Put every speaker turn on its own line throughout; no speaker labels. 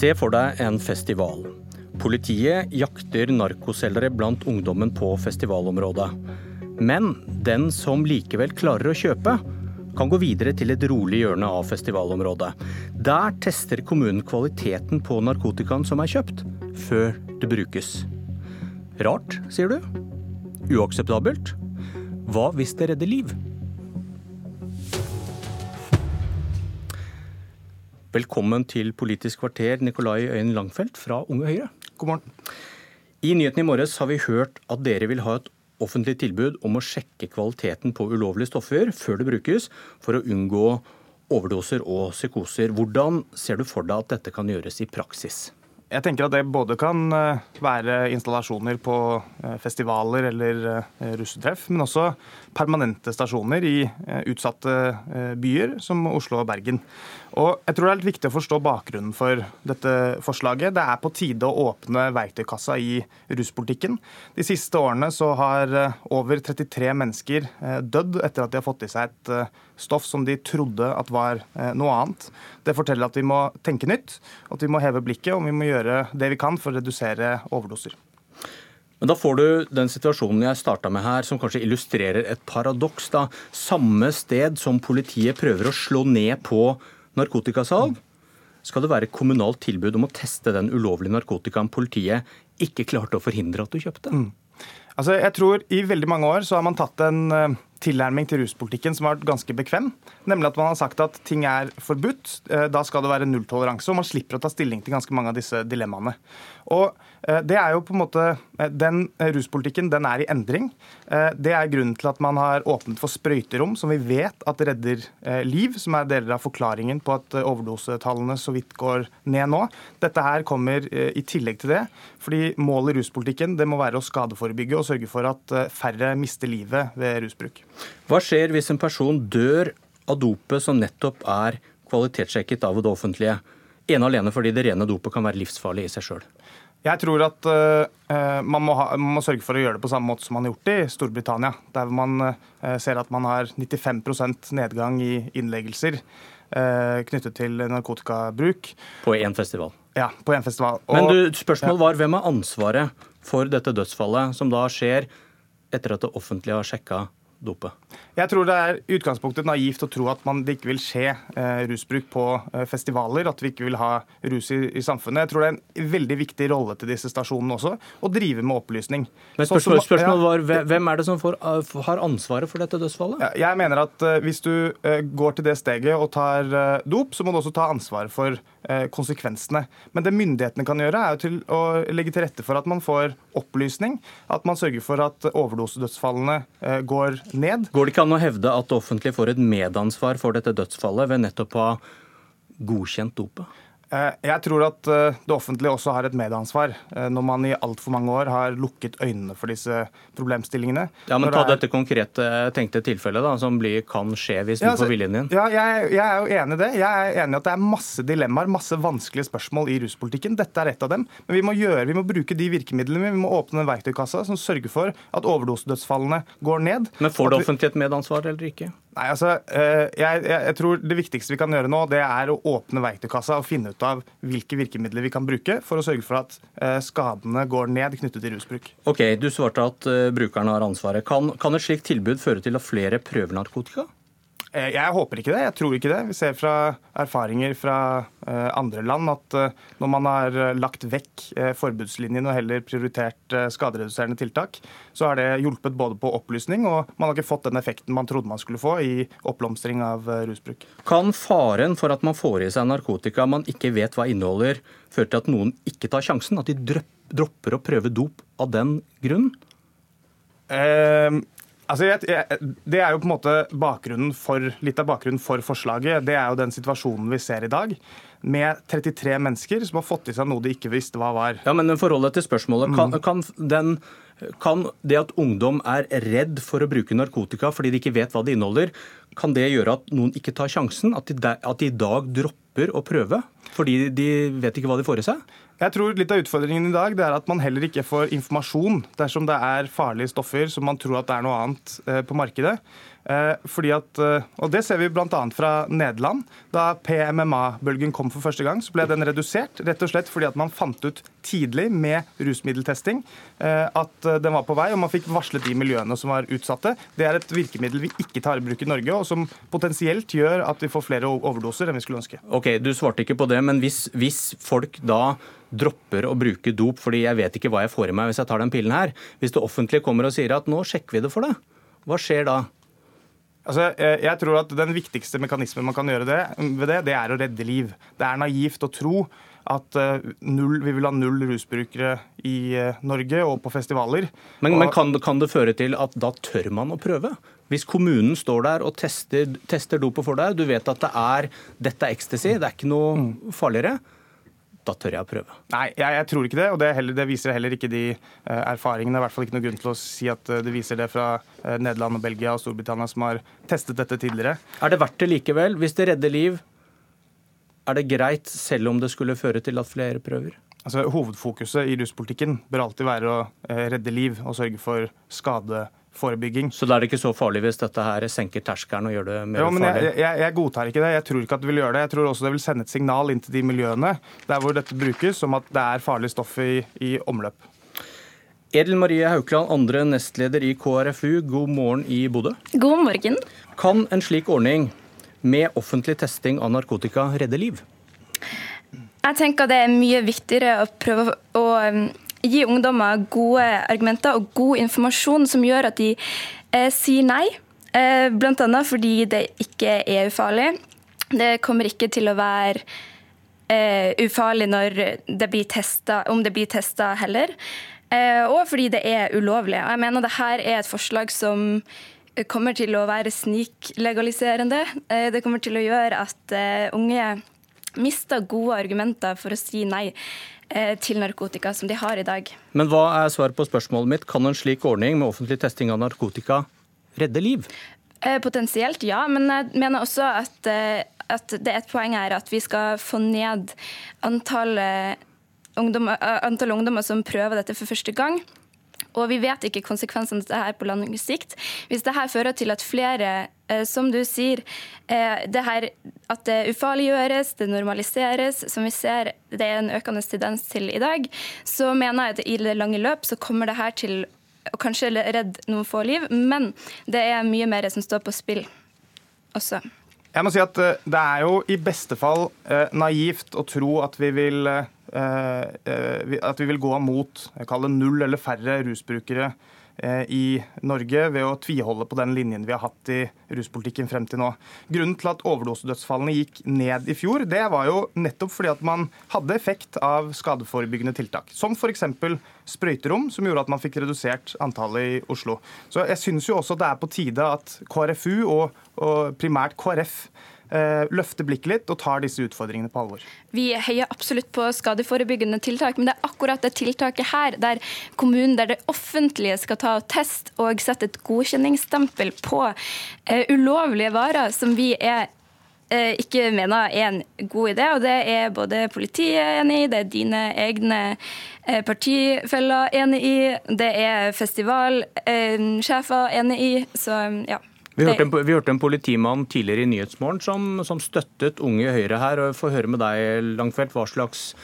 Se for deg en festival. Politiet jakter narkoselgere blant ungdommen på festivalområdet. Men den som likevel klarer å kjøpe, kan gå videre til et rolig hjørne av festivalområdet. Der tester kommunen kvaliteten på narkotikaen som er kjøpt, før det brukes. Rart, sier du? Uakseptabelt? Hva hvis det redder liv? Velkommen til Politisk kvarter, Nikolai Øyen Langfeldt fra Unge Høyre.
God morgen.
I nyhetene i morges har vi hørt at dere vil ha et offentlig tilbud om å sjekke kvaliteten på ulovlige stoffer før det brukes, for å unngå overdoser og psykoser. Hvordan ser du for deg at dette kan gjøres i praksis?
Jeg tenker at det både kan eh, være installasjoner på eh, festivaler eller eh, russetreff, men også permanente stasjoner i utsatte byer som Oslo og Bergen. Og jeg tror Det er litt viktig å forstå bakgrunnen for dette forslaget. Det er på tide å åpne verktøykassa i ruspolitikken. De siste årene så har over 33 mennesker dødd etter at de har fått i seg et stoff som de trodde at var noe annet. Det forteller at vi må tenke nytt, at vi må heve blikket og vi må gjøre det vi kan for å redusere overdoser.
Men da får du den situasjonen jeg starta med her, som kanskje illustrerer et paradoks. da. Samme sted som politiet prøver å slå ned på narkotikasalg, skal det være kommunalt tilbud om å teste den ulovlige narkotikaen politiet ikke klarte å forhindre at du kjøpte. Mm.
Altså, jeg tror I veldig mange år så har man tatt en uh, tilnærming til ruspolitikken som har vært ganske bekvem. Nemlig at man har sagt at ting er forbudt. Uh, da skal det være nulltoleranse. Og man slipper å ta stilling til ganske mange av disse dilemmaene. Og uh, det er jo på en måte, Den ruspolitikken den er i endring. Det er grunnen til at man har åpnet for sprøyterom, som vi vet at redder liv. Som er deler av forklaringen på at overdosetallene så vidt går ned nå. Dette her kommer i tillegg til det. fordi målet i ruspolitikken det må være å skadeforebygge og sørge for at eh, færre mister livet ved rusbruk.
Hva skjer hvis en person dør av dopet som nettopp er kvalitetssjekket av det offentlige, ene alene fordi det rene dopet kan være livsfarlig i seg sjøl?
Jeg tror at uh, man, må ha, man, må sørge for å gjøre det på samme måte som man har gjort det i Storbritannia. Der man uh, ser at man har 95% nedgang i innleggelser uh, knyttet til narkotikabruk.
På én festival?
Ja, på én festival.
Og, Men du, spørsmålet var hvem har ansvaret for dette dødsfallet, som da skjer etter at det offentlige har sjekka dopet?
Jeg tror det er utgangspunktet naivt å tro at man, det ikke vil skje eh, rusbruk på eh, festivaler, at vi ikke vil ha rus i, i, samfunnet. Jeg tror det er en veldig viktig rolle til disse stasjonene også, å drive med opplysning.
Men spørsmålet spørsmål var, Hvem er det som får, uh, har ansvaret for dette dødsfallet?
Ja, jeg mener at eh, hvis du uh, går til det steget og tar dop, så må du også ta ansvaret for konsekvensene. Men det myndighetene kan gjøre, er jo til å legge til rette for at man får opplysning, at man sørger for at overdosedødsfallene går ned.
Går det ikke an å hevde at det offentlige får et medansvar for dette dødsfallet ved nettopp å ha godkjent dopet?
Eh, jeg tror at eh, det offentlige også har et medansvar, eh, når man i altfor mange år har lukket øynene for disse problemstillingene.
Ja, men Ta er... dette konkrete tenkte tilfellet da, som blir, kan skje hvis ja, du får altså, viljen din.
Ja, jeg, jeg, er jo enig i det. Jeg er enig i at det er masse dilemmaer, masse vanskelige spørsmål i ruspolitikken. Dette er et av dem. Men vi må, gjøre, vi må bruke de virkemidlene. Vi må åpne den verktøykassa som sørger for at overdosedødsfallene går ned.
Men får det offentlige et medansvar eller ikke?
Nei, altså, jeg, jeg, jeg, tror Det viktigste vi kan gjøre nå, det er å åpne verktøykassa og finne ut av hvilke virkemidler vi kan bruke for å sørge for at skadene går ned knyttet til rusbruk.
Ok, Du svarte at brukerne har ansvaret. Kan, kan et slikt tilbud føre til at flere prøver narkotika?
Eh, jeg håper ikke det. Jeg tror ikke det. Vi ser fra erfaringer fra eh, andre land at eh, når man har lagt vekk forbudslinjen og heller prioritert skadereduserende tiltak, så har det hjulpet både på opplysning og man har ikke fått den effekten man trodde man skulle få i oppblomstring av rusbruk.
Kan faren for at man får i seg narkotika man ikke vet hva inneholder, føre til at noen ikke tar sjansen? At de dropper å prøve dop av den grunn?
Eh, Altså, jeg, jeg, det er jo på en måte for, Litt av bakgrunnen for forslaget. Det er jo den situasjonen vi ser i dag. Med 33 mennesker som har fått i seg noe de ikke visste hva var.
Ja, men forhold til spørsmålet. Kan, mm. kan, den, kan, det at ungdom er redd for å bruke narkotika fordi de ikke vet hva det inneholder, kan det gjøre at noen ikke tar sjansen? At de, at de i dag dropper å prøve Fordi de vet ikke hva de får i seg?
Jeg tror litt av utfordringen i dag det er at man heller ikke får informasjon dersom det er farlige stoffer som man tror at det er noe annet eh, på markedet. Eh, fordi at, eh, og Det ser vi bl.a. fra Nederland. Da PMMA-bølgen kom for første gang, så ble den redusert. Rett og slett fordi at man fant ut tidlig med rusmiddeltesting at den var på vei, og man fikk varslet de miljøene som var utsatte. Det er et virkemiddel vi ikke tar i bruk i Norge, og som potensielt gjør at vi får flere overdoser enn vi skulle ønske.
Ok, Du svarte ikke på det, men hvis, hvis folk da dropper å bruke dop fordi jeg vet ikke hva jeg får i meg hvis jeg tar den pillen her, hvis det offentlige kommer og sier at nå sjekker vi det for deg, hva skjer da?
Altså, jeg tror at Den viktigste mekanismen man kan gjøre det, ved det, det er å redde liv. Det er naivt å tro at eh, null, vi vil ha null rusbrukere i eh, Norge og på festivaler.
Men, men kan, kan, det føre til at da tør man å prøve? Hvis kommunen står der og tester, tester dopet for deg, du vet at det er, dette er ecstasy, det er ikke noe mm. farligere da tør jeg å prøve.
Nei, jeg, jeg tror ikke det, og det, heller, det, viser heller ikke de uh, erfaringene. Er i hvert fall ikke noe grunn til å si at uh, det viser det fra uh, Nederland og Belgia og Storbritannia som har testet dette tidligere.
Er det verdt det likevel? Hvis det redder liv, er det greit selv om det skulle føre til at flere prøver?
Altså, hovedfokuset i ruspolitikken bør alltid være å redde liv og sørge for skade forebygging.
Så da er det ikke så farlig hvis dette her senker terskelen og gjør det mer
jo, men
farlig?
Jeg, jeg, jeg, godtar ikke det. Jeg tror ikke at det vil gjøre det. Jeg tror også det vil sende et signal inn til de miljøene der hvor dette brukes, om at det er farlig stoff i, i omløp.
Edel Marie Haukeland, andre nestleder i KrFU, god morgen i Bodø.
God morgen.
Kan en slik ordning med offentlig testing av narkotika redde liv?
Jeg tenker det er mye viktigere å prøve å um, gi ungdommer gode argumenter og god informasjon som gjør at de eh, sier nei. Eh, Bl.a. fordi det ikke er ufarlig. Det kommer ikke til å være eh, ufarlig det testet, om det blir testa heller. Eh, og fordi det er ulovlig. Jeg mener dette er et forslag som kommer til å være sniklegaliserende. Eh, det kommer til å gjøre at eh, unge mister gode argumenter for å si nei. Eh, til narkotika som de har i dag.
Men hva er svaret på spørsmålet mitt? Kan en slik ordning med offentlig testing av narkotika redde liv?
Eh, potensielt, ja. Men jeg mener også at, eh, at det er et poeng her at vi skal få ned antallet ungdommer, antall ungdommer som prøver dette for første gang. Og vi vet ikke konsekvensene av dette her på lang sikt. Hvis dette fører til at flere, som du sier, eh, det her, at det ufarliggjøres, det normaliseres, som vi ser det er en økende tendens til i dag, så mener jeg at i det lange løp så kommer det her til å kanskje redde noen få liv, men det er mye mer som står på spill også.
Jeg må si at eh, Det er jo i beste fall naivt å tro at vi vil Eh, eh, at vi vil gå mot null eller færre rusbrukere eh, i Norge ved å tviholde på den linjen vi har hatt i ruspolitikken frem til nå. Grunnen til at overdosedødsfallene gikk ned i fjor, det var jo nettopp fordi at man hadde effekt av skadeforebyggende tiltak. Som f.eks. sprøyterom, som gjorde at man fikk redusert antallet i Oslo. Så jeg syns jo også det er på tide at KrFU og, og primært KrF Eh, løfter blikket litt og tar disse utfordringene på alvor.
Vi heier absolutt på skadeforebyggende tiltak, men det er akkurat det tiltaket her, der kommunen, der det offentlige skal ta og test og sette et godkjenningsstempel på uh, ulovlige varer, som vi er uh, ikke mener er en god idé. og Det er både politiet enig i, det er dine egne partifeller enig i, det er festivalsjefer enig i. Så ja.
Vi hørte, en, vi hørte en politimann tidligere i Nyhetsmorgen som, som støttet Unge Høyre her. og Få høre med deg, Langfeldt, Hva slags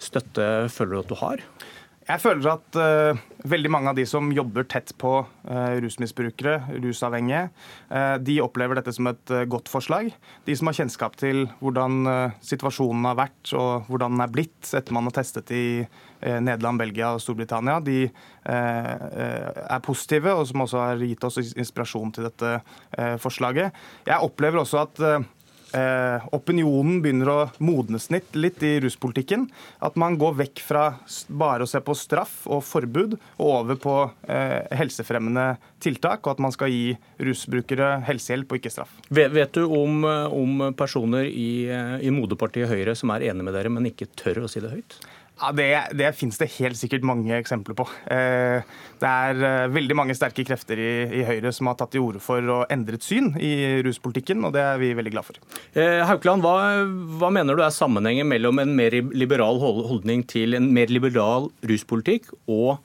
støtte føler du at du har?
Jeg føler at uh, veldig mange av de som jobber tett på uh, rusmisbrukere, rusavhengige, uh, de opplever dette som et godt forslag. De som har kjennskap til hvordan situasjonen har vært og hvordan den er blitt etter man har testet i Nederland, Belgia og Storbritannia, de er positive, og som også har gitt oss inspirasjon til dette forslaget. Jeg opplever også at eh, opinionen begynner å modnes litt i ruspolitikken. At man går vekk fra bare å se på straff og forbud og over på eh, helsefremmende tiltak, og at man skal gi rusbrukere helsehjelp og ikke straff.
Vet, vet du om, om personer i, i moderpartiet Høyre som er enig med dere, men ikke tør å si det høyt?
Ja, Det, det finnes det helt sikkert mange eksempler på. Eh, det er eh, veldig mange sterke krefter i, i Høyre som har tatt til orde for å endre et syn i ruspolitikken, og det er vi veldig glad for.
Eh, Haukeland, hva, hva, mener du er sammenhengen mellom en mer liberal holdning til en mer liberal ruspolitikk og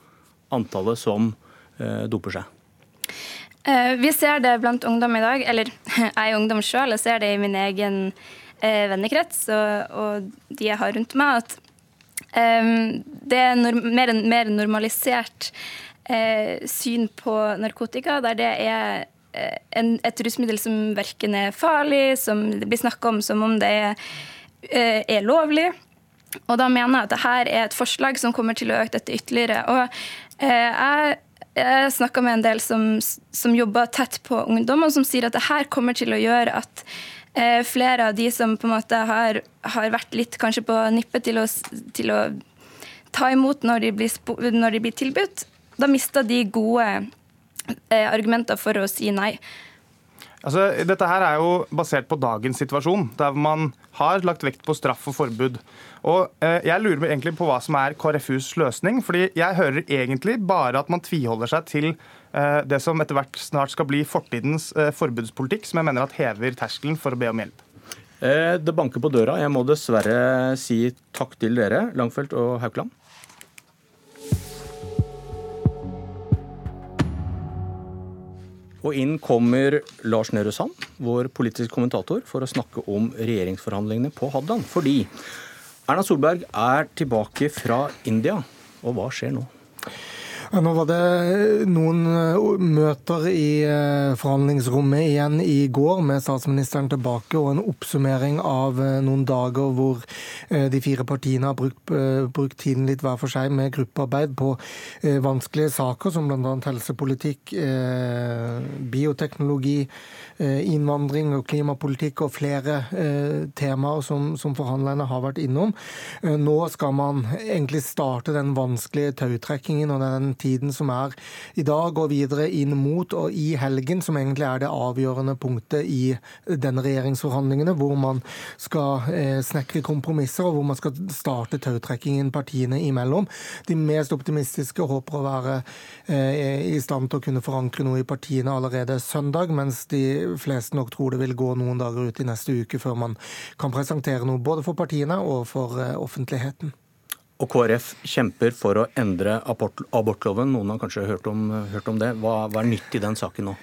antallet som doper seg?
Vi ser det blant ungdom i dag, eller jeg er ungdom sjøl, jeg ser det i min egen vennekrets og, og de jeg har rundt meg, at det er mer, mer normalisert eh, syn på narkotika, der det er eh, en, et rusmiddel som verken er farlig, som det blir snakka om som om det er, eh, er, lovlig. Og da mener jeg at dette er et forslag som kommer til å øke dette ytterligere. Og jeg jeg snakka med en del som, som jobber tett på ungdom, og som sier at det her kommer til å gjøre at flere av de som på en måte har, har vært litt kanskje på nippet til å, til å ta imot når de, blir, når de blir tilbudt, da mister de gode eh, argumenter for å si nei.
Altså, dette her er jo basert på dagens situasjon, der man har lagt vekt på straff og forbud. Og eh, Jeg lurer egentlig på hva som er KrFUs løsning. fordi Jeg hører egentlig bare at man tviholder seg til Eh, det som etter hvert snart skal bli fortidens eh, forbudspolitikk, som jeg mener at hever terskelen for å be om hjelp.
Eh, det banker på døra. Jeg må dessverre si takk til dere, Langfeldt og Haukeland. Og inn kommer Lars Nehru Sand, vår politiske kommentator, for å snakke om regjeringsforhandlingene på Hadeland. Fordi Erna Solberg er tilbake fra India. Og hva skjer nå?
Ja, nå var det noen eh, møter i eh, forhandlingsrommet igjen i går med statsministeren tilbake, og en oppsummering av eh, noen dager hvor de fire partiene har brukt, brukt tiden litt hver for seg med gruppearbeid på vanskelige saker som bl.a. helsepolitikk, bioteknologi, innvandring og klimapolitikk og flere temaer som, som forhandlerne har vært innom. Nå skal man egentlig starte den vanskelige tautrekkingen og den tiden som er i dag, og videre inn mot og i helgen, som egentlig er det avgjørende punktet i denne regjeringsforhandlingene, hvor man skal eh, snekre kompromisser, og hvor man skal starte tautrekkingen partiene imellom. De mest optimistiske håper å være eh, i stand til å kunne forankre noe i partiene allerede søndag, mens de fleste nok tror det vil gå noen dager ut i neste uke før man kan presentere noe både for partiene og for eh, offentligheten.
Og KrF kjemper for å endre abortloven. Noen har kanskje hørt om, hørt om det. Hva, hva er nytt i den saken nå?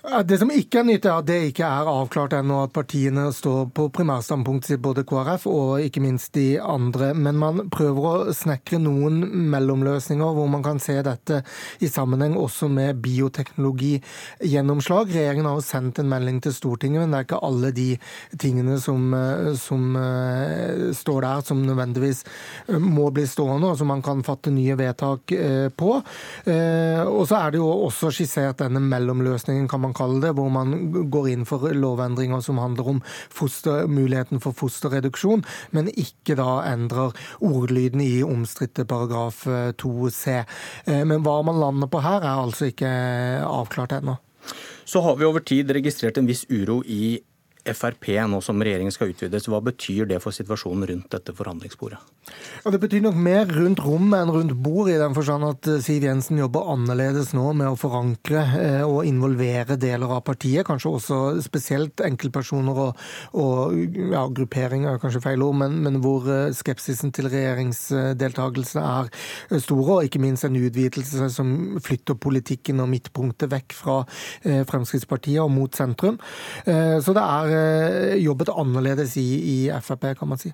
Det som ikke er nytt, er at det ikke er avklart ennå at partiene står på primærstandpunktet sitt, både KrF og ikke minst de andre. Men man prøver å snekre noen mellomløsninger hvor man kan se dette i sammenheng også med bioteknologigjennomslag. Regjeringen har jo sendt en melding til Stortinget, men det er ikke alle de tingene som, som eh, står der som nødvendigvis eh, må bli stående, og som man kan fatte nye vedtak eh, på. Og så er det jo også skissert denne mellomløsningen. kan man man kaller det, hvor man går inn for lovendringer som handler om foster, muligheten for fosterreduksjon, men ikke da endrer ordlyden i omstridte paragraf 2c. Eh, eh, men hva man lander på her, er altså ikke avklart ennå.
Så har vi over tid registrert en viss uro i Frp nå som regjeringen skal utvides. Hva betyr det for situasjonen rundt dette forhandlingsbordet?
Ja, det betyr nok mer rundt rommet enn rundt bordet, i den forstand at eh, Siv Jensen jobber annerledes nå med å forankre eh, og involvere deler av partiet. Kanskje også spesielt enkeltpersoner og, og ja, grupperinger, kanskje feil ord, men, men, hvor eh, skepsisen til regjeringsdeltakelse er store, og ikke minst en utvidelse som flytter politikken og midtpunktet vekk fra Fremskrittspartiet og mot sentrum. Så det er jobbet annerledes i, i Frp, kan man si.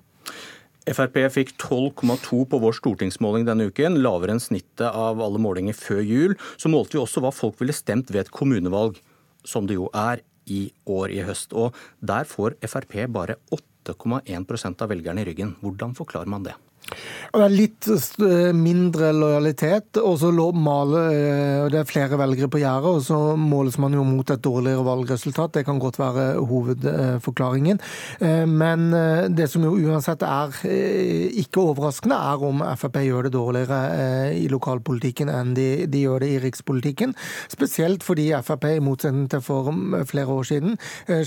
Frp fikk 12,2 på vår stortingsmåling denne uken, lavere enn snittet av alle målinger før jul. Så målte vi også hva folk ville stemt ved et kommunevalg, som det jo er i år i høst. Og der får Frp bare 8,1% av velgerne i ryggen. Hvordan forklarer man det?
Og det er litt eh, mindre lojalitet, og så maler eh, det er flere velgere på gjerdet, og så måles man jo mot et dårligere valgresultat. Det kan godt være hovedforklaringen. Eh, men det som jo uansett er ikke overraskende, er om Frp gjør det dårligere i lokalpolitikken enn de, de gjør det i rikspolitikken. Spesielt fordi Frp, i motsetning til for flere år siden,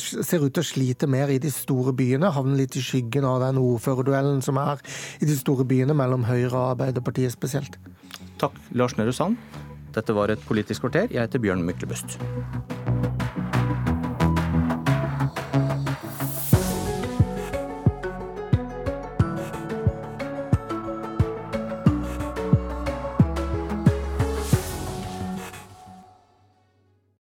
ser ut til å slite mer i de store byene. Havner litt i skyggen av den ordførerduellen som er i de store byene, mellom Høyre og Arbeiderpartiet spesielt.
Takk, Lars Nehru Sand. Dette var et Politisk kvarter. Jeg heter Bjørn Myklebust.